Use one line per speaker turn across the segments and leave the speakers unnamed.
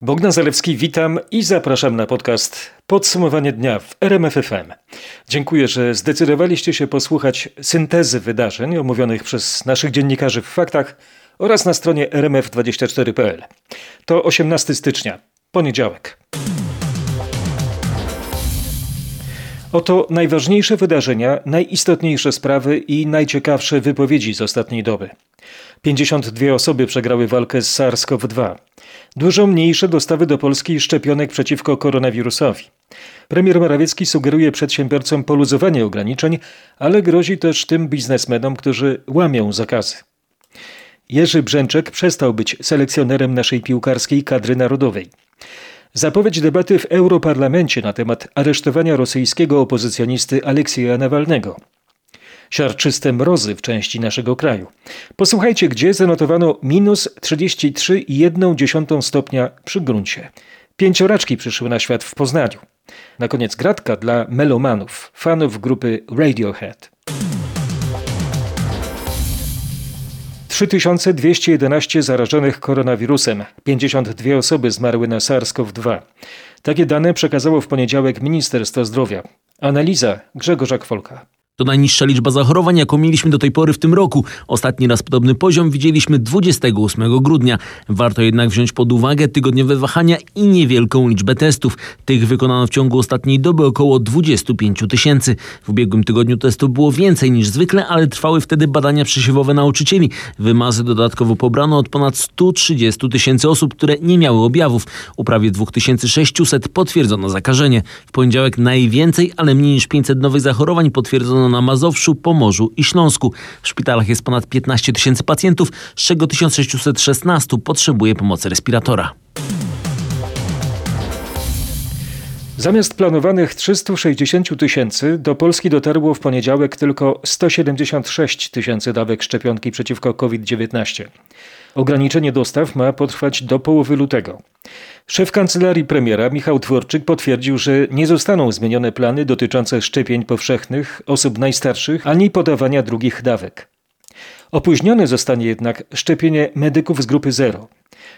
Bogdan Zalewski, witam i zapraszam na podcast Podsumowanie dnia w RMFFM. Dziękuję, że zdecydowaliście się posłuchać syntezy wydarzeń omówionych przez naszych dziennikarzy w faktach oraz na stronie rmf24.pl. To 18 stycznia, poniedziałek. Oto najważniejsze wydarzenia, najistotniejsze sprawy i najciekawsze wypowiedzi z ostatniej doby. 52 osoby przegrały walkę z SARS-CoV-2. Dużo mniejsze dostawy do Polski szczepionek przeciwko koronawirusowi. Premier Morawiecki sugeruje przedsiębiorcom poluzowanie ograniczeń, ale grozi też tym biznesmenom, którzy łamią zakazy. Jerzy Brzęczek przestał być selekcjonerem naszej piłkarskiej kadry narodowej. Zapowiedź debaty w Europarlamencie na temat aresztowania rosyjskiego opozycjonisty Aleksieja Nawalnego. Siarczyste mrozy w części naszego kraju. Posłuchajcie, gdzie zanotowano minus 33,1 stopnia przy gruncie. Pięcioraczki przyszły na świat w Poznaniu. Na koniec gratka dla melomanów, fanów grupy Radiohead. 3211 zarażonych koronawirusem, 52 osoby zmarły na SARS-CoV-2. Takie dane przekazało w poniedziałek Ministerstwo Zdrowia. Analiza Grzegorza Kwolka.
To najniższa liczba zachorowań, jaką mieliśmy do tej pory w tym roku. Ostatni raz podobny poziom widzieliśmy 28 grudnia. Warto jednak wziąć pod uwagę tygodniowe wahania i niewielką liczbę testów. Tych wykonano w ciągu ostatniej doby około 25 tysięcy. W ubiegłym tygodniu testów było więcej niż zwykle, ale trwały wtedy badania przesiewowe nauczycieli. Wymazy dodatkowo pobrano od ponad 130 tysięcy osób, które nie miały objawów. U prawie 2600 potwierdzono zakażenie. W poniedziałek najwięcej, ale mniej niż 500 nowych zachorowań potwierdzono na Mazowszu, Pomorzu i Śląsku. W szpitalach jest ponad 15 tysięcy pacjentów, z czego 1616 potrzebuje pomocy respiratora.
Zamiast planowanych 360 tysięcy do Polski dotarło w poniedziałek tylko 176 tysięcy dawek szczepionki przeciwko COVID-19. Ograniczenie dostaw ma potrwać do połowy lutego. Szef kancelarii premiera Michał Tworczyk potwierdził, że nie zostaną zmienione plany dotyczące szczepień powszechnych, osób najstarszych ani podawania drugich dawek. Opóźnione zostanie jednak szczepienie medyków z grupy zero.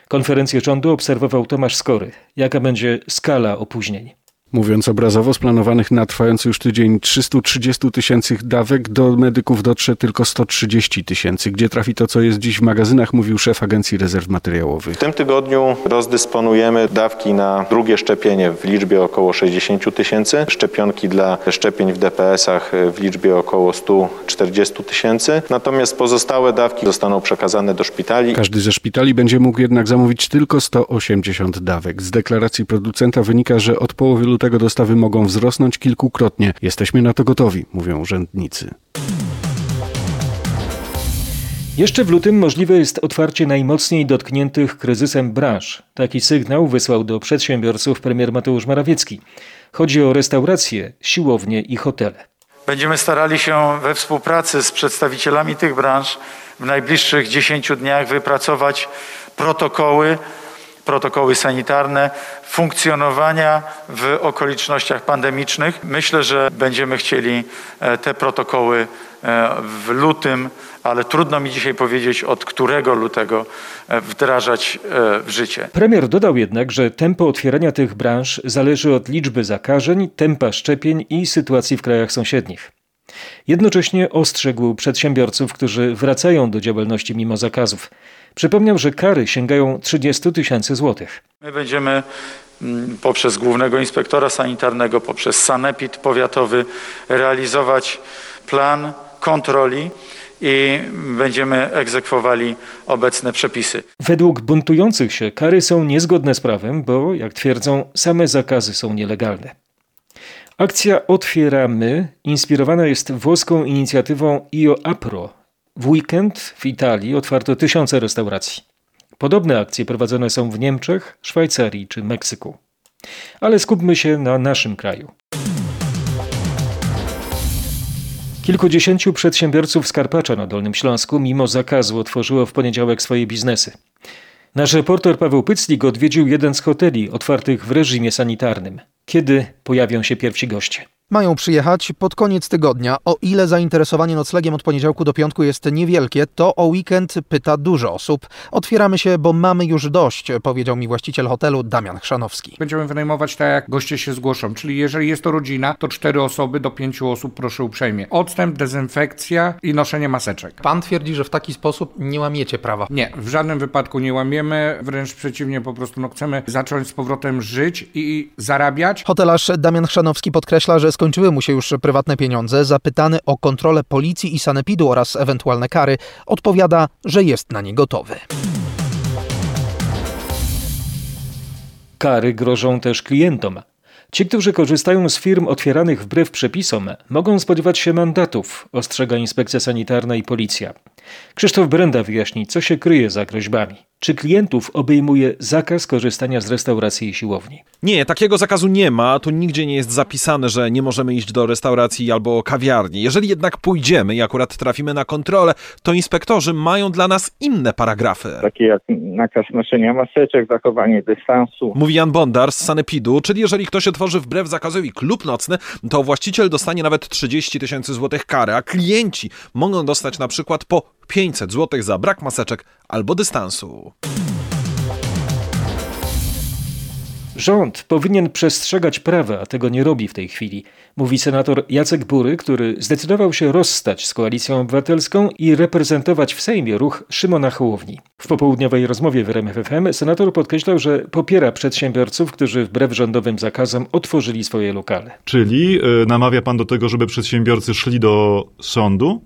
Konferencję rządu obserwował Tomasz Skory. Jaka będzie skala opóźnień?
Mówiąc obrazowo, z planowanych na trwający już tydzień 330 tysięcy dawek do medyków dotrze tylko 130 tysięcy. Gdzie trafi to, co jest dziś w magazynach, mówił szef Agencji Rezerw Materiałowych.
W tym tygodniu rozdysponujemy dawki na drugie szczepienie w liczbie około 60 tysięcy, szczepionki dla szczepień w DPS-ach w liczbie około 140 tysięcy, natomiast pozostałe dawki zostaną przekazane do szpitali.
Każdy ze szpitali będzie mógł jednak zamówić tylko 180 dawek. Z deklaracji producenta wynika, że od połowy lutego dostawy mogą wzrosnąć kilkukrotnie. Jesteśmy na to gotowi, mówią urzędnicy.
Jeszcze w lutym możliwe jest otwarcie najmocniej dotkniętych kryzysem branż. Taki sygnał wysłał do przedsiębiorców premier Mateusz Morawiecki. Chodzi o restauracje, siłownie i hotele.
Będziemy starali się we współpracy z przedstawicielami tych branż w najbliższych 10 dniach wypracować protokoły protokoły sanitarne, funkcjonowania w okolicznościach pandemicznych. Myślę, że będziemy chcieli e, te protokoły e, w lutym, ale trudno mi dzisiaj powiedzieć, od którego lutego e, wdrażać w życie.
Premier dodał jednak, że tempo otwierania tych branż zależy od liczby zakażeń, tempa szczepień i sytuacji w krajach sąsiednich. Jednocześnie ostrzegł przedsiębiorców, którzy wracają do działalności mimo zakazów. Przypomniał, że kary sięgają 30 tysięcy złotych.
My będziemy mm, poprzez głównego inspektora sanitarnego, poprzez sanepid powiatowy realizować plan kontroli i będziemy egzekwowali obecne przepisy.
Według buntujących się kary są niezgodne z prawem, bo, jak twierdzą, same zakazy są nielegalne. Akcja Otwieramy inspirowana jest włoską inicjatywą Io Apro, w weekend w Italii otwarto tysiące restauracji. Podobne akcje prowadzone są w Niemczech, Szwajcarii czy Meksyku. Ale skupmy się na naszym kraju. Kilkudziesięciu przedsiębiorców z Karpacza na Dolnym Śląsku mimo zakazu otworzyło w poniedziałek swoje biznesy. Nasz reporter Paweł Pyclik odwiedził jeden z hoteli otwartych w reżimie sanitarnym. Kiedy pojawią się pierwsi goście?
Mają przyjechać pod koniec tygodnia. O ile zainteresowanie noclegiem od poniedziałku do piątku jest niewielkie, to o weekend pyta dużo osób. Otwieramy się, bo mamy już dość, powiedział mi właściciel hotelu Damian Chrzanowski.
Będziemy wynajmować tak, jak goście się zgłoszą. Czyli jeżeli jest to rodzina, to cztery osoby do pięciu osób proszę uprzejmie. Odstęp, dezynfekcja i noszenie maseczek.
Pan twierdzi, że w taki sposób nie łamiecie prawa.
Nie, w żadnym wypadku nie łamiemy, wręcz przeciwnie, po prostu no, chcemy zacząć z powrotem żyć i zarabiać.
Hotelarz Damian Chrzanowski podkreśla, że skończyły mu się już prywatne pieniądze. Zapytany o kontrolę policji i sanepidu oraz ewentualne kary, odpowiada, że jest na nie gotowy.
Kary grożą też klientom. Ci, którzy korzystają z firm otwieranych wbrew przepisom, mogą spodziewać się mandatów, ostrzega inspekcja sanitarna i policja. Krzysztof Brenda wyjaśni, co się kryje za groźbami. Czy klientów obejmuje zakaz korzystania z restauracji i siłowni?
Nie, takiego zakazu nie ma. Tu nigdzie nie jest zapisane, że nie możemy iść do restauracji albo kawiarni. Jeżeli jednak pójdziemy i akurat trafimy na kontrolę, to inspektorzy mają dla nas inne paragrafy.
Takie jak nakaz noszenia maseczek, zachowanie dystansu.
Mówi Jan Bondar z Sanepidu, czyli jeżeli ktoś otworzy wbrew zakazowi klub nocny, to właściciel dostanie nawet 30 tysięcy złotych kary, a klienci mogą dostać na przykład po 500 złotych za brak maseczek albo dystansu.
Rząd powinien przestrzegać prawa, a tego nie robi w tej chwili, mówi senator Jacek Bury, który zdecydował się rozstać z Koalicją Obywatelską i reprezentować w Sejmie ruch Szymona Hołowni. W popołudniowej rozmowie w RMFFM senator podkreślał, że popiera przedsiębiorców, którzy wbrew rządowym zakazom otworzyli swoje lokale.
Czyli y, namawia pan do tego, żeby przedsiębiorcy szli do sądu?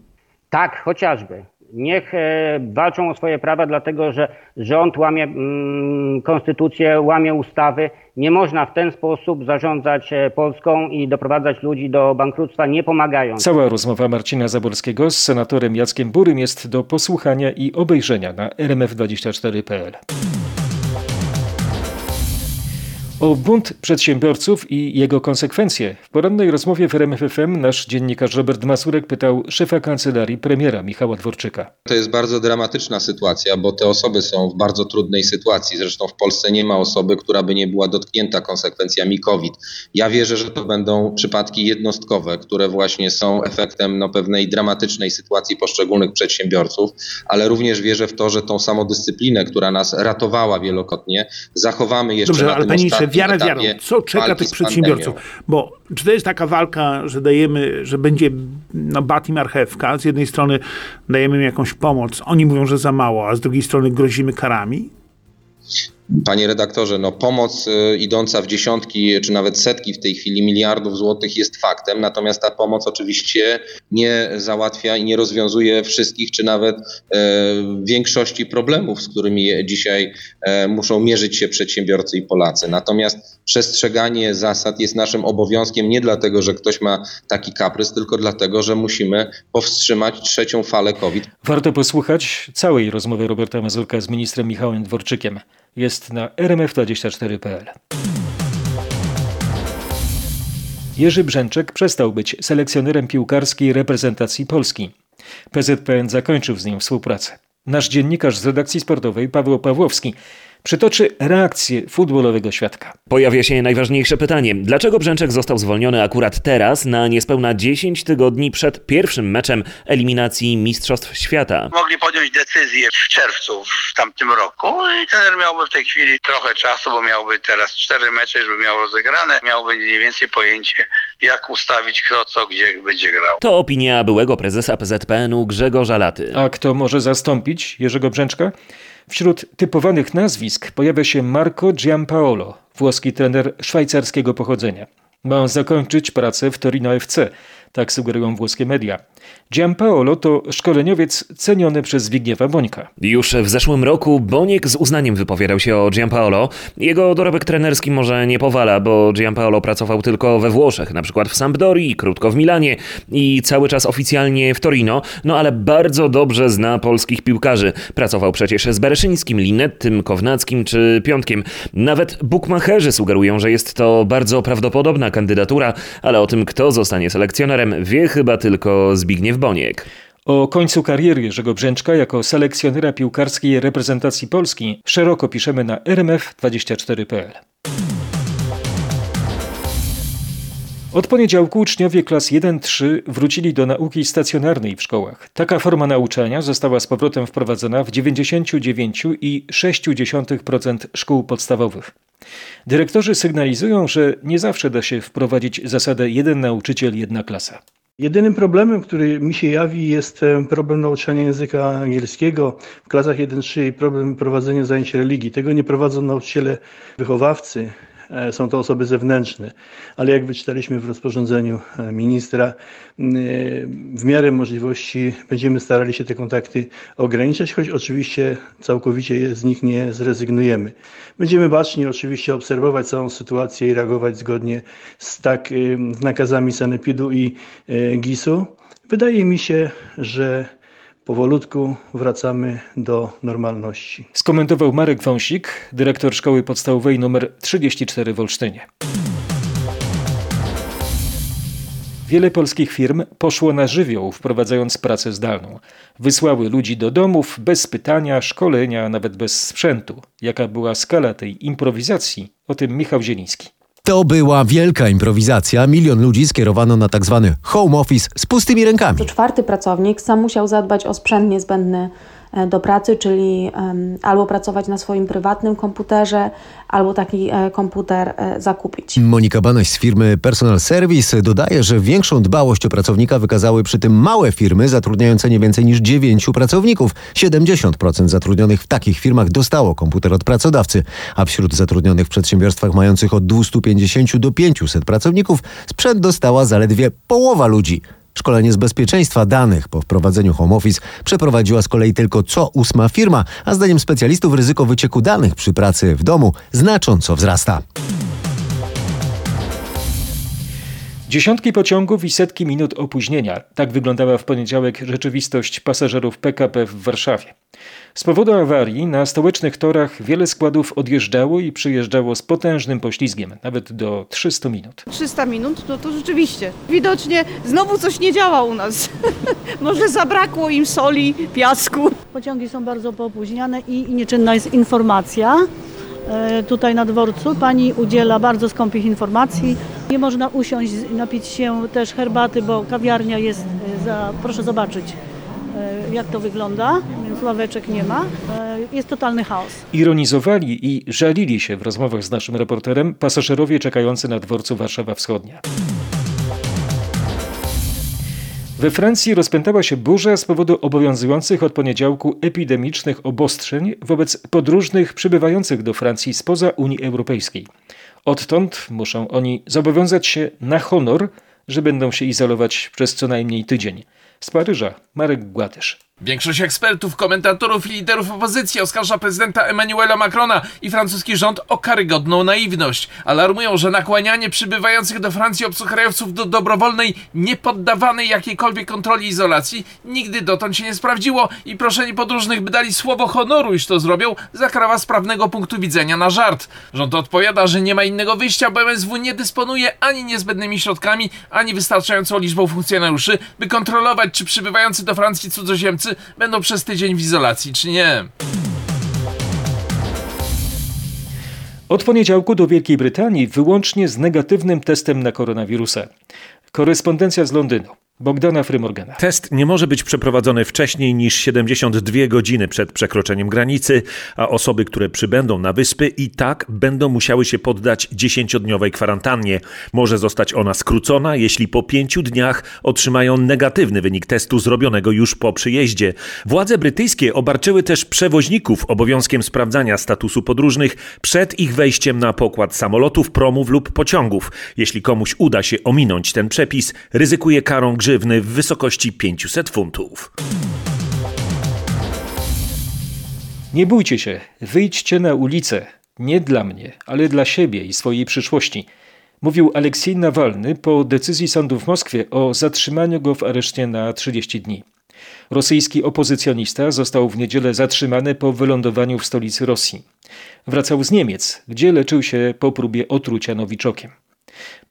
Tak, chociażby. Niech e, walczą o swoje prawa, dlatego że rząd łamie mm, konstytucję, łamie ustawy. Nie można w ten sposób zarządzać e, Polską i doprowadzać ludzi do bankructwa, nie pomagając.
Cała rozmowa Marcina Zaborskiego z senatorem Jackiem Burym jest do posłuchania i obejrzenia na rmf24.pl. O bunt przedsiębiorców i jego konsekwencje w porannej rozmowie w RMFFM nasz dziennikarz Robert Masurek pytał szefa kancelarii premiera Michała Dworczyka.
To jest bardzo dramatyczna sytuacja, bo te osoby są w bardzo trudnej sytuacji. Zresztą w Polsce nie ma osoby, która by nie była dotknięta konsekwencjami COVID. Ja wierzę, że to będą przypadki jednostkowe, które właśnie są efektem no, pewnej dramatycznej sytuacji poszczególnych przedsiębiorców, ale również wierzę w to, że tą samodyscyplinę, która nas ratowała wielokrotnie, zachowamy jeszcze
Dobrze,
na
ale
tym
panie
etapie
wiarą, co czeka tych przedsiębiorców? Bo czy to jest taka walka, że dajemy, że będzie no, bat i marchewka? Z jednej strony dajemy im jakąś pomoc, oni mówią, że za mało, a z drugiej strony grozimy karami?
Panie redaktorze, no pomoc y, idąca w dziesiątki czy nawet setki w tej chwili miliardów złotych jest faktem, natomiast ta pomoc oczywiście nie załatwia i nie rozwiązuje wszystkich czy nawet e, większości problemów, z którymi dzisiaj e, muszą mierzyć się przedsiębiorcy i Polacy. Natomiast przestrzeganie zasad jest naszym obowiązkiem nie dlatego, że ktoś ma taki kaprys, tylko dlatego, że musimy powstrzymać trzecią falę COVID.
Warto posłuchać całej rozmowy Roberta Mazurka z ministrem Michałem Dworczykiem. Jest na rmf24.pl. Jerzy Brzęczek przestał być selekcjonerem piłkarskiej reprezentacji Polski. PZPN zakończył z nim współpracę. Nasz dziennikarz z redakcji sportowej Paweł Pawłowski przytoczy reakcję futbolowego świadka.
Pojawia się najważniejsze pytanie. Dlaczego Brzęczek został zwolniony akurat teraz, na niespełna 10 tygodni przed pierwszym meczem eliminacji Mistrzostw Świata?
Mogli podjąć decyzję w czerwcu w tamtym roku i trener miałby w tej chwili trochę czasu, bo miałby teraz cztery mecze, żeby miał rozegrane, miałby mniej więcej pojęcie, jak ustawić kto co, gdzie będzie grał.
To opinia byłego prezesa PZPN-u Grzegorza Laty.
A kto może zastąpić Jerzego Brzęczka? Wśród typowanych nazwisk pojawia się Marco Giampaolo, włoski trener szwajcarskiego pochodzenia. Ma on zakończyć pracę w Torino FC, tak sugerują włoskie media. Giampaolo to szkoleniowiec ceniony przez Zbigniewa Bońka.
Już w zeszłym roku Boniek z uznaniem wypowiadał się o Giampaolo. Jego dorobek trenerski może nie powala, bo Giampaolo pracował tylko we Włoszech, na przykład w Sampdorii, krótko w Milanie i cały czas oficjalnie w Torino, no ale bardzo dobrze zna polskich piłkarzy. Pracował przecież z Bereszyńskim, Linettym, Kownackim czy Piątkiem. Nawet bukmacherzy sugerują, że jest to bardzo prawdopodobna kandydatura, ale o tym, kto zostanie selekcjonerem, wie chyba tylko Zbigniew Boniek.
O końcu kariery Jerzego Brzęczka jako selekcjonera piłkarskiej reprezentacji Polski szeroko piszemy na rmf24.pl. Od poniedziałku uczniowie klas 1-3 wrócili do nauki stacjonarnej w szkołach. Taka forma nauczania została z powrotem wprowadzona w 99,6% szkół podstawowych. Dyrektorzy sygnalizują, że nie zawsze da się wprowadzić zasadę jeden nauczyciel, jedna klasa.
Jedynym problemem, który mi się jawi, jest e, problem nauczania języka angielskiego w klasach 1-3 i problem prowadzenia zajęć religii. Tego nie prowadzą nauczyciele wychowawcy, są to osoby zewnętrzne, ale jak wyczytaliśmy w rozporządzeniu e, ministra, e, w miarę możliwości będziemy starali się te kontakty ograniczać, choć oczywiście całkowicie z nich nie zrezygnujemy. Będziemy bacznie oczywiście obserwować całą sytuację i reagować zgodnie z tak nakazami Sanepidu i GIS-u. Wydaje mi się, że powolutku wracamy do normalności.
Skomentował Marek Wąsik, dyrektor szkoły podstawowej nr 34 w Olsztynie. Wiele polskich firm poszło na żywioł, wprowadzając pracę zdalną. Wysłały ludzi do domów bez pytania, szkolenia, nawet bez sprzętu. Jaka była skala tej improwizacji? O tym Michał Zieliński.
To była wielka improwizacja. Milion ludzi skierowano na tak zwany home office z pustymi rękami.
Co czwarty pracownik sam musiał zadbać o sprzęt niezbędny do pracy, czyli albo pracować na swoim prywatnym komputerze, albo taki e, komputer e, zakupić.
Monika Banaś z firmy Personal Service dodaje, że większą dbałość o pracownika wykazały przy tym małe firmy zatrudniające nie więcej niż 9 pracowników. 70% zatrudnionych w takich firmach dostało komputer od pracodawcy, a wśród zatrudnionych w przedsiębiorstwach mających od 250 do 500 pracowników sprzęt dostała zaledwie połowa ludzi. Szkolenie z bezpieczeństwa danych po wprowadzeniu home office przeprowadziła z kolei tylko co ósma firma, a zdaniem specjalistów ryzyko wycieku danych przy pracy w domu znacząco wzrasta.
Dziesiątki pociągów i setki minut opóźnienia. Tak wyglądała w poniedziałek rzeczywistość pasażerów PKP w Warszawie. Z powodu awarii na stołecznych torach wiele składów odjeżdżało i przyjeżdżało z potężnym poślizgiem, nawet do 300 minut.
300 minut to, to rzeczywiście. Widocznie znowu coś nie działa u nas. Może zabrakło im soli, piasku.
Pociągi są bardzo poopóźniane i, nieczynna jest informacja. E, tutaj na dworcu pani udziela bardzo skąpych informacji. Nie można usiąść, napić się też herbaty, bo kawiarnia jest e, za, proszę zobaczyć, jak to wygląda, więc ławeczek nie ma. Jest totalny chaos.
Ironizowali i żalili się w rozmowach z naszym reporterem pasażerowie czekający na dworcu Warszawa Wschodnia. We Francji rozpętała się burza z powodu obowiązujących od poniedziałku epidemicznych obostrzeń wobec podróżnych przybywających do Francji spoza Unii Europejskiej. Odtąd muszą oni zobowiązać się na honor, że będą się izolować przez co najmniej tydzień. Z Paryża Marek Gładysz.
Większość ekspertów, komentatorów i liderów opozycji oskarża prezydenta Emmanuela Macrona i francuski rząd o karygodną naiwność. Alarmują, że nakłanianie przybywających do Francji obcokrajowców do dobrowolnej, niepoddawanej jakiejkolwiek kontroli izolacji nigdy dotąd się nie sprawdziło i proszenie podróżnych, by dali słowo honoru, iż to zrobią, zakrawa z prawnego punktu widzenia na żart. Rząd odpowiada, że nie ma innego wyjścia, bo MSW nie dysponuje ani niezbędnymi środkami, ani wystarczającą liczbą funkcjonariuszy, by kontrolować, czy przybywający do Francji cudzoziemcy będą przez tydzień w izolacji, czy nie.
Od poniedziałku do Wielkiej Brytanii wyłącznie z negatywnym testem na koronawirusa. Korespondencja z Londynu. Bogdana Frymorgana.
Test nie może być przeprowadzony wcześniej niż 72 godziny przed przekroczeniem granicy, a osoby, które przybędą na wyspy i tak będą musiały się poddać 10-dniowej kwarantannie. Może zostać ona skrócona, jeśli po pięciu dniach otrzymają negatywny wynik testu zrobionego już po przyjeździe. Władze brytyjskie obarczyły też przewoźników obowiązkiem sprawdzania statusu podróżnych przed ich wejściem na pokład samolotów, promów lub pociągów. Jeśli komuś uda się ominąć ten przepis, ryzykuje karą grzywny w wysokości 500 funtów.
Nie bójcie się, wyjdźcie na ulicę. Nie dla mnie, ale dla siebie i swojej przyszłości. Mówił Aleksiej Nawalny po decyzji sądu w Moskwie o zatrzymaniu go w areszcie na 30 dni. Rosyjski opozycjonista został w niedzielę zatrzymany po wylądowaniu w stolicy Rosji. Wracał z Niemiec, gdzie leczył się po próbie otrucia nowiczokiem.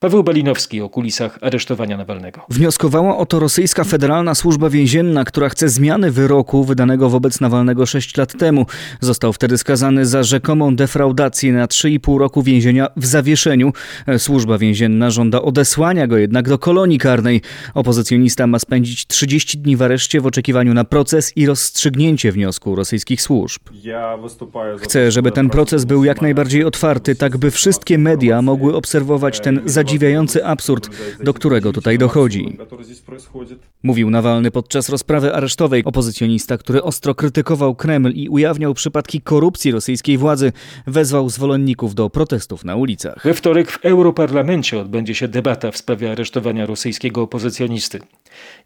Paweł Balinowski o kulisach aresztowania Nawalnego.
Wnioskowała o to rosyjska Federalna Służba Więzienna, która chce zmiany wyroku wydanego wobec Nawalnego 6 lat temu. Został wtedy skazany za rzekomą defraudację na 3,5 roku więzienia w zawieszeniu. Służba więzienna żąda odesłania go jednak do kolonii karnej. Opozycjonista ma spędzić 30 dni w areszcie w oczekiwaniu na proces i rozstrzygnięcie wniosku rosyjskich służb. Chcę, żeby ten proces był jak najbardziej otwarty, tak by wszystkie media mogły obserwować ten zadziwiający absurd, do którego tutaj dochodzi. Mówił Nawalny podczas rozprawy aresztowej. Opozycjonista, który ostro krytykował Kreml i ujawniał przypadki korupcji rosyjskiej władzy, wezwał zwolenników do protestów na ulicach.
We wtorek w Europarlamencie odbędzie się debata w sprawie aresztowania rosyjskiego opozycjonisty.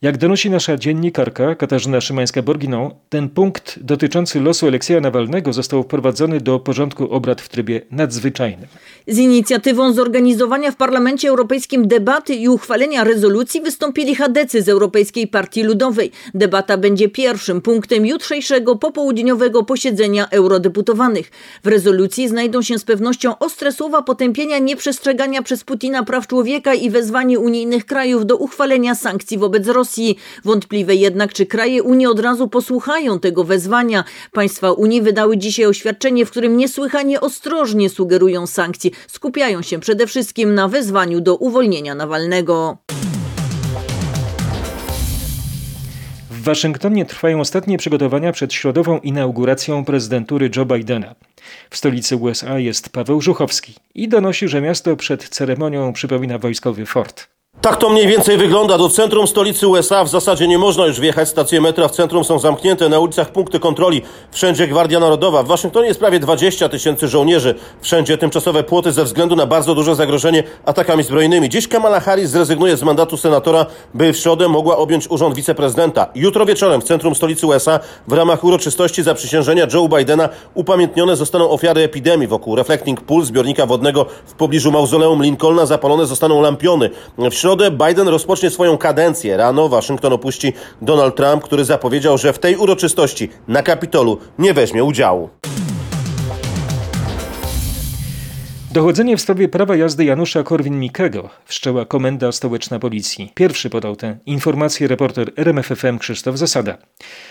Jak donosi nasza dziennikarka Katarzyna Szymańska-Borginą, ten punkt dotyczący losu Aleksieja Nawalnego został wprowadzony do porządku obrad w trybie nadzwyczajnym.
Z inicjatywą zorganizowania w Parlamencie Europejskim debaty i uchwalenia rezolucji wystąpili chadecy z Europejskiej Partii Ludowej. Debata będzie pierwszym punktem jutrzejszego popołudniowego posiedzenia eurodeputowanych. W rezolucji znajdą się z pewnością ostre słowa potępienia nieprzestrzegania przez Putina praw człowieka i wezwanie unijnych krajów do uchwalenia sankcji wobec Rosji. Wątpliwe jednak, czy kraje Unii od razu posłuchają tego wezwania. Państwa Unii wydały dzisiaj oświadczenie, w którym niesłychanie ostrożnie sugerują sankcje. Skupiają się przede wszystkim na wezwaniu do uwolnienia Nawalnego.
W Waszyngtonie trwają ostatnie przygotowania przed środową inauguracją prezydentury Joe Bidena. W stolicy USA jest Paweł Żuchowski i donosi, że miasto przed ceremonią przypomina wojskowy fort.
Tak to mniej więcej wygląda. Do centrum stolicy USA w zasadzie nie można już wjechać. Stacje metra w centrum są zamknięte. Na ulicach punkty kontroli. Wszędzie Gwardia Narodowa. W Waszyngtonie jest prawie 20 tysięcy żołnierzy. Wszędzie tymczasowe płoty ze względu na bardzo duże zagrożenie atakami zbrojnymi. Dziś Kamala Harris zrezygnuje z mandatu senatora, by w środę mogła objąć urząd wiceprezydenta. Jutro wieczorem w centrum stolicy USA w ramach uroczystości zaprzysiężenia Joe Bidena upamiętnione zostaną ofiary epidemii. Wokół Reflecting Pool, zbiornika wodnego w pobliżu mauzoleum Lincolna zapalone zostaną lampiony. Środę Biden rozpocznie swoją kadencję. Rano Waszyngton opuści Donald Trump, który zapowiedział, że w tej uroczystości na Kapitolu nie weźmie udziału.
Dochodzenie w sprawie prawa jazdy Janusza Korwin-Mikkego wszczęła Komenda Stołeczna Policji. Pierwszy podał tę informację reporter RMFFM Krzysztof Zasada.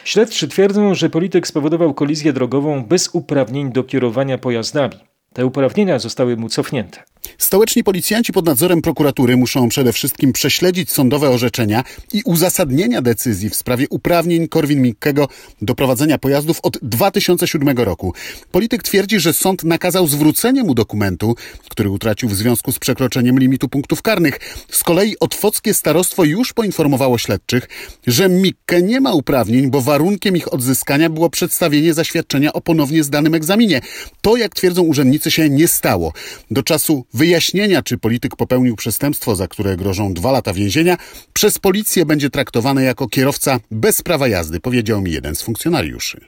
Śledczy twierdzą, że polityk spowodował kolizję drogową bez uprawnień do kierowania pojazdami. Te uprawnienia zostały mu cofnięte.
Stołeczni policjanci pod nadzorem prokuratury muszą przede wszystkim prześledzić sądowe orzeczenia i uzasadnienia decyzji w sprawie uprawnień Korwin-Mikkego do prowadzenia pojazdów od 2007 roku. Polityk twierdzi, że sąd nakazał zwrócenie mu dokumentu, który utracił w związku z przekroczeniem limitu punktów karnych. Z kolei Otwockie Starostwo już poinformowało śledczych, że Mikke nie ma uprawnień, bo warunkiem ich odzyskania było przedstawienie zaświadczenia o ponownie zdanym egzaminie. To, jak twierdzą urzędnicy, się nie stało. Do czasu wyjaśnienia, czy polityk popełnił przestępstwo, za które grożą dwa lata więzienia, przez policję będzie traktowany jako kierowca bez prawa jazdy, powiedział mi jeden z funkcjonariuszy.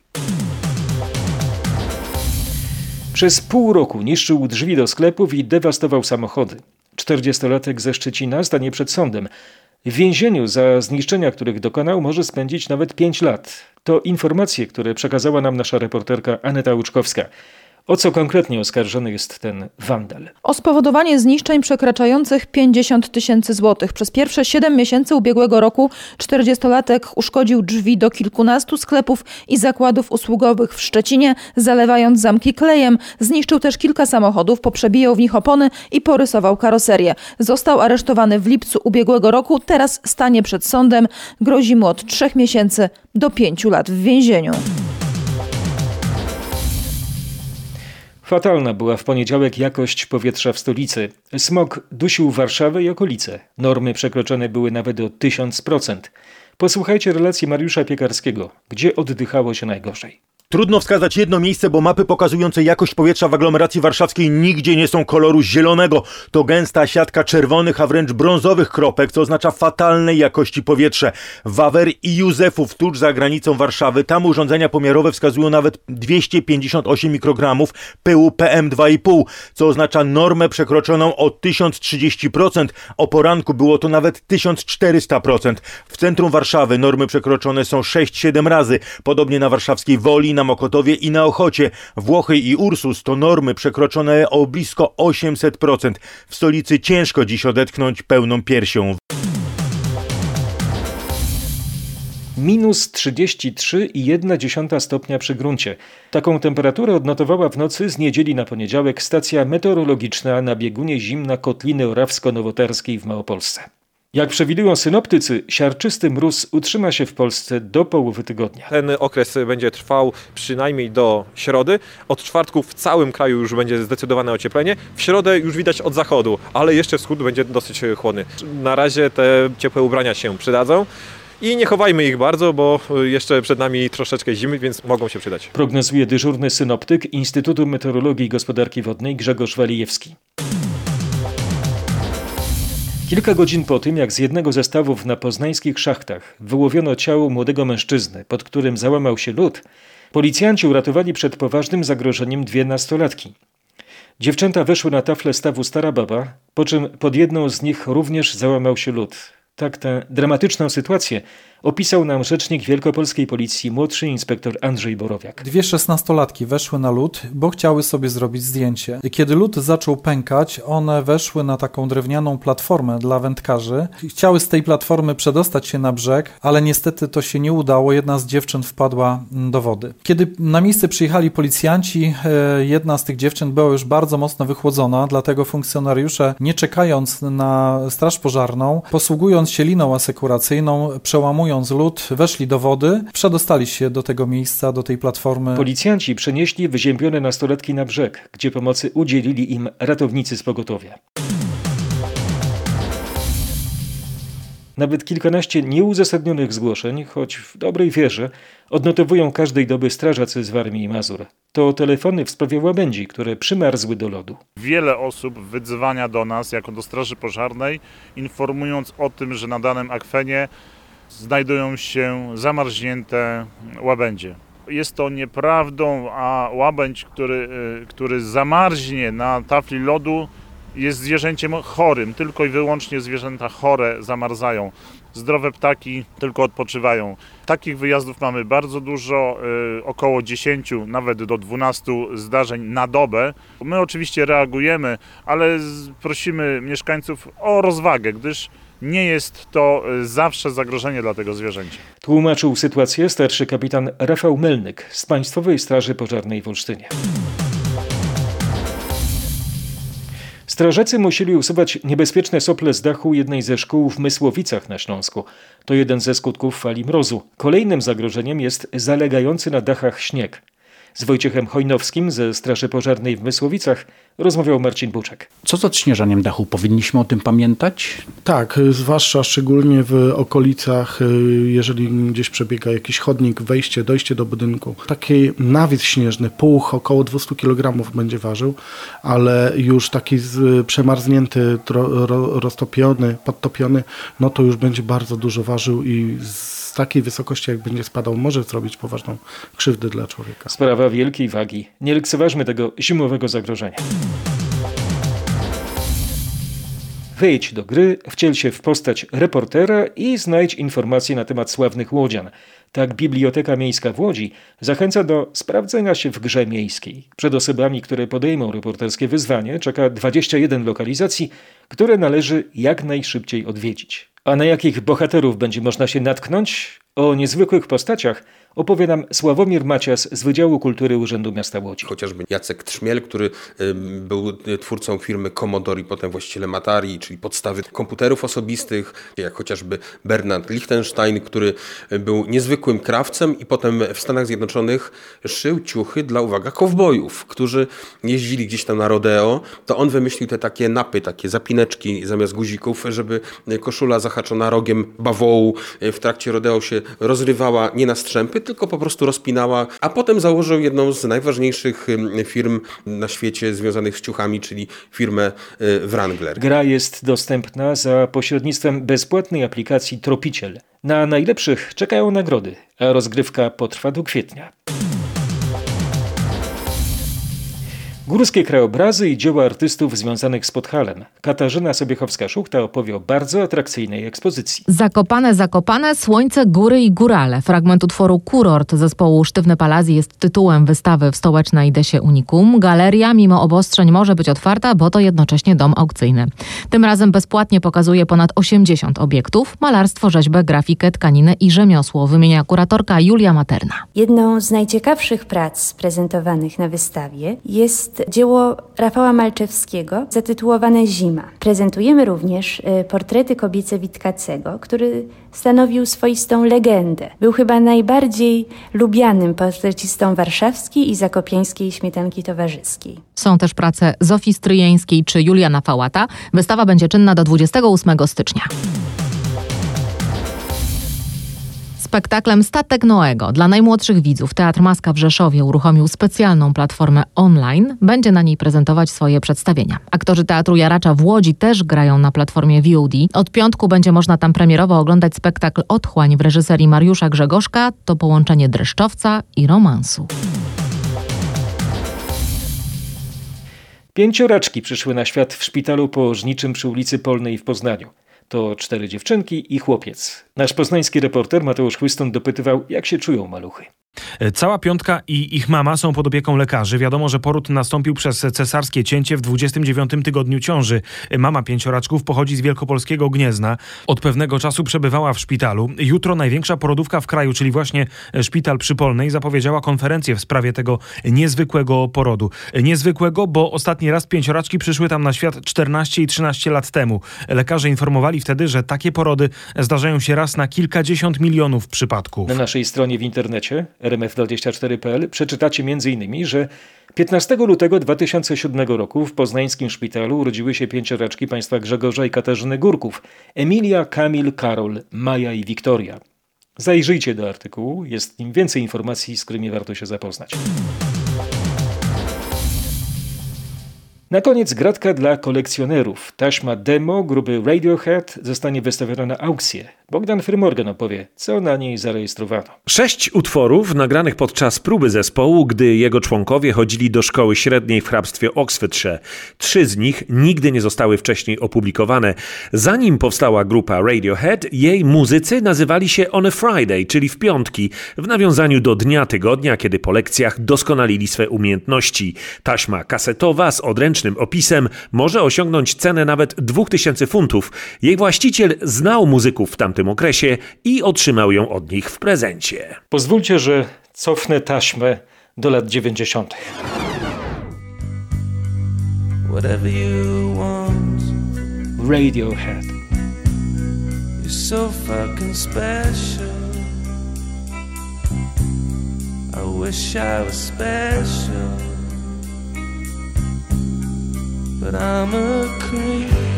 Przez pół roku niszczył drzwi do sklepów i dewastował samochody. 40-latek ze Szczecina stanie przed sądem. W więzieniu za zniszczenia, których dokonał, może spędzić nawet 5 lat. To informacje, które przekazała nam nasza reporterka Aneta Łuczkowska. O co konkretnie oskarżony jest ten wandal?
O spowodowanie zniszczeń przekraczających 50 tysięcy złotych. Przez pierwsze 7 miesięcy ubiegłego roku 40-latek uszkodził drzwi do kilkunastu sklepów i zakładów usługowych w Szczecinie, zalewając zamki klejem. Zniszczył też kilka samochodów, poprzebijał w nich opony i porysował karoserię. Został aresztowany w lipcu ubiegłego roku, teraz stanie przed sądem. Grozi mu od 3 miesięcy do 5 lat w więzieniu.
Fatalna była w poniedziałek jakość powietrza w stolicy. Smog dusił Warszawę i okolice. Normy przekroczone były nawet o 1000%. Posłuchajcie relacji Mariusza Piekarskiego, gdzie oddychało się najgorzej.
Trudno wskazać jedno miejsce, bo mapy pokazujące jakość powietrza w aglomeracji warszawskiej nigdzie nie są koloru zielonego. To gęsta siatka czerwonych, a wręcz brązowych kropek, co oznacza fatalnej jakości powietrze. Wawer i Józefów, tuż za granicą Warszawy, tam urządzenia pomiarowe wskazują nawet 258 mikrogramów pyłu PM2,5, co oznacza normę przekroczoną o 1030%. O poranku było to nawet 1400%. W centrum Warszawy normy przekroczone są 6-7 razy. Podobnie na warszawskiej Woli, na Mokotowie i na Ochocie. Włochy i Ursus to normy przekroczone o blisko 800%. W stolicy ciężko dziś odetchnąć pełną piersią.
minus 33,1 stopnia przy gruncie. Taką temperaturę odnotowała w nocy z niedzieli na poniedziałek stacja meteorologiczna na biegunie zimna Kotliny Orawsko-Nowotarskiej w Małopolsce. Jak przewidują synoptycy, siarczysty mróz utrzyma się w Polsce do połowy tygodnia.
Ten okres będzie trwał przynajmniej do środy. Od czwartku w całym kraju już będzie zdecydowane ocieplenie. W środę już widać od zachodu, ale jeszcze wschód będzie dosyć chłodny. Na razie te ciepłe ubrania się przydadzą. I nie chowajmy ich bardzo, bo jeszcze przed nami troszeczkę zimy, więc mogą się przydać.
Prognozuje dyżurny synoptyk Instytutu Meteorologii i Gospodarki Wodnej Grzegorz Walijewski. Kilka godzin po tym, jak z jednego ze stawów na poznańskich szachtach wyłowiono ciało młodego mężczyzny, pod którym załamał się lód, policjanci uratowali przed poważnym zagrożeniem dwie nastolatki. Dziewczęta weszły na taflę stawu Stara Baba, po czym pod jedną z nich również załamał się lód. Tak tę dramatyczną sytuację opisał nam rzecznik wielkopolskiej policji młodszy inspektor Andrzej Borowiak.
Dwie szesnastolatki weszły na lód, bo chciały sobie zrobić zdjęcie. Kiedy lód zaczął pękać, one weszły na taką drewnianą platformę dla wędkarzy. Chciały z tej platformy przedostać się na brzeg, ale niestety to się nie udało. Jedna z dziewczyn wpadła do wody. Kiedy na miejsce przyjechali policjanci, e, jedna z tych dziewczyn była już bardzo mocno wychłodzona, dlatego funkcjonariusze, nie czekając na straż pożarną, posługując się liną asekuracyjną, przełamując lód, weszli do wody, przedostali się do tego miejsca, do tej platformy.
Policjanci przenieśli wyziębione nastolatki na brzeg, gdzie pomocy udzielili im ratownicy z pogotowia. Nawet kilkanaście nieuzasadnionych zgłoszeń, choć w dobrej wierze, odnotowują każdej doby strażacy z Warmii i Mazur. To telefony w sprawie łabędzi, które przymarzły do lodu.
Wiele osób wydzwania do nas, jako do Straży Pożarnej, informując o tym, że na danym akwenie znajdują się zamarznięte łabędzie. Jest to nieprawdą, a łabędź, który, który zamarznie na tafli lodu, jest zwierzęciem chorym. Tylko i wyłącznie zwierzęta chore zamarzają. Zdrowe ptaki tylko odpoczywają. Takich wyjazdów mamy bardzo dużo, około 10, nawet do 12 zdarzeń na dobę. My oczywiście reagujemy, ale prosimy mieszkańców o rozwagę, gdyż nie jest to zawsze zagrożenie dla tego zwierzęcia.
Tłumaczył sytuację starszy kapitan Rafał Melnyk z Państwowej Straży Pożarnej w Olsztynie. Strażacy musieli usuwać niebezpieczne sople z dachu jednej ze szkół w Mysłowicach na Śląsku. To jeden ze skutków fali mrozu. Kolejnym zagrożeniem jest zalegający na dachach śnieg. Z Wojciechem Hojnowskim ze Straży Pożarnej w Mysłowicach rozmawiał Marcin Buczek.
Co z odśnieżaniem dachu? Powinniśmy o tym pamiętać?
Tak, zwłaszcza szczególnie w okolicach, jeżeli gdzieś przebiega jakiś chodnik, wejście, dojście do budynku. Taki nawis śnieżny, puch około 200 kg będzie ważył, ale już taki przemarznięty, roztopiony, podtopiony, no to już będzie bardzo dużo ważył i z takiej wysokości, jak będzie spadał, może zrobić poważną krzywdę dla człowieka.
Sprawa wielkiej wagi. Nie lekceważmy tego zimowego zagrożenia. Wejdź do gry, wciel się w postać reportera i znajdź informacje na temat sławnych łodzian. Tak Biblioteka Miejska w Łodzi zachęca do sprawdzenia się w grze miejskiej. Przed osobami, które podejmą reporterskie wyzwanie, czeka 21 lokalizacji, które należy jak najszybciej odwiedzić. A na jakich bohaterów będzie można się natknąć? O niezwykłych postaciach opowie nam Sławomir Macias z Wydziału Kultury Urzędu Miasta Łodzi.
Chociażby Jacek Trzmiel, który był twórcą firmy Commodore i potem właścicielem Atari, czyli podstawy komputerów osobistych, jak chociażby Bernard Lichtenstein, który był niezwykłym krawcem i potem w Stanach Zjednoczonych szył ciuchy dla, uwaga, kowbojów, którzy jeździli gdzieś tam na rodeo. To on wymyślił te takie napy, takie zapineczki zamiast guzików, żeby koszula zahaczona rogiem bawołu w trakcie rodeo się rozrywała nie na strzępy, tylko po prostu rozpinała, a potem założył jedną z najważniejszych firm na świecie związanych z ciuchami, czyli firmę Wrangler.
Gra jest dostępna za pośrednictwem bezpłatnej aplikacji Tropiciel. Na najlepszych czekają nagrody, a rozgrywka potrwa do kwietnia. Górskie krajobrazy i dzieła artystów związanych z Podhalem. Katarzyna Sobiechowska-Szuchta opowie o bardzo atrakcyjnej ekspozycji.
Zakopane, zakopane, słońce, góry i górale. Fragment utworu Kurort zespołu Sztywne Palazji jest tytułem wystawy w stołecznej Desie Unicum. Galeria mimo obostrzeń może być otwarta, bo to jednocześnie dom aukcyjny. Tym razem bezpłatnie pokazuje ponad 80 obiektów, malarstwo, rzeźbę, grafikę, tkaninę i rzemiosło, wymienia kuratorka Julia Materna.
Jedną z najciekawszych prac prezentowanych na wystawie jest dzieło Rafała Malczewskiego zatytułowane Zima. Prezentujemy również e, portrety kobiece Witkacego, który stanowił swoistą legendę. Był chyba najbardziej lubianym portrecistą warszawskiej i zakopiańskiej śmietanki towarzyskiej.
Są też prace Zofii Stryjeńskiej czy Juliana Fałata. Wystawa będzie czynna do 28 stycznia. Spektaklem Statek Noego dla najmłodszych widzów Teatr Maska w Rzeszowie uruchomił specjalną platformę online. Będzie na niej prezentować swoje przedstawienia. Aktorzy Teatru Jaracza w Łodzi też grają na platformie VOD. Od piątku będzie można tam premierowo oglądać spektakl Otchłań w reżyserii Mariusza Grzegorzka. To połączenie dreszczowca i romansu.
Pięcioraczki przyszły na świat w szpitalu położniczym przy ulicy Polnej w Poznaniu. To cztery dziewczynki i chłopiec. Nasz poznański reporter Mateusz Chłystun dopytywał, jak się czują maluchy.
Cała piątka i ich mama są pod opieką lekarzy. Wiadomo, że poród nastąpił przez cesarskie cięcie w 29 tygodniu ciąży. Mama pięcioraczków pochodzi z wielkopolskiego Gniezna. Od pewnego czasu przebywała w szpitalu. Jutro największa porodówka w kraju, czyli właśnie szpital przypolnej, zapowiedziała konferencję w sprawie tego niezwykłego porodu. Niezwykłego, bo ostatni raz pięcioraczki przyszły tam na świat 14 i 13 lat temu. Lekarze informowali wtedy, że takie porody zdarzają się raz na kilkadziesiąt milionów przypadków.
Na naszej stronie w internecie rmf24.pl przeczytacie m.in., że 15 lutego 2007 roku w poznańskim szpitalu urodziły się pięcioraczki państwa Grzegorza i Katarzyny Górków. Emilia, Kamil, Karol, Maja i Wiktoria. Zajrzyjcie do artykułu, jest nim więcej informacji, z którymi warto się zapoznać. Na koniec gratka dla kolekcjonerów. Taśma demo grupy Radiohead zostanie wystawiona na aukcję. Bogdan Frymorgan opowie, co na niej zarejestrowano.
Sześć utworów nagranych podczas próby zespołu, gdy jego członkowie chodzili do szkoły średniej w hrabstwie Oxfordshire. Trzy z nich nigdy nie zostały wcześniej opublikowane. Zanim powstała grupa Radiohead, jej muzycy nazywali się On a Friday, czyli w piątki, w nawiązaniu do dnia tygodnia, kiedy po lekcjach doskonalili swe umiejętności. Taśma kasetowa z odręcznym opisem może osiągnąć cenę nawet 2000 funtów. Jej właściciel znał muzyków w tamtym tamtym okresie i otrzymał ją od nich w prezencie.
Pozwólcie, że cofnę taśmę do lat 90. Whatever you want. Radiohead. You're so fucking special. I wish I was special. But I'm a creep.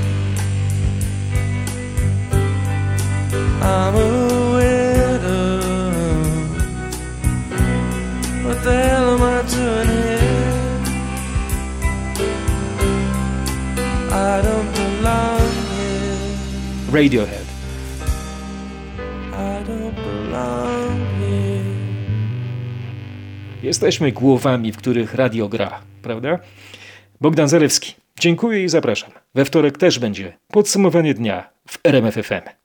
I'm a widow. What the hell am I doing here? I don't belong here. Radiohead. I don't belong here. Jesteśmy głowami, w których radio gra, prawda? Bogdan Zalewski. Dziękuję i zapraszam. We wtorek też będzie podsumowanie dnia w RMFFM.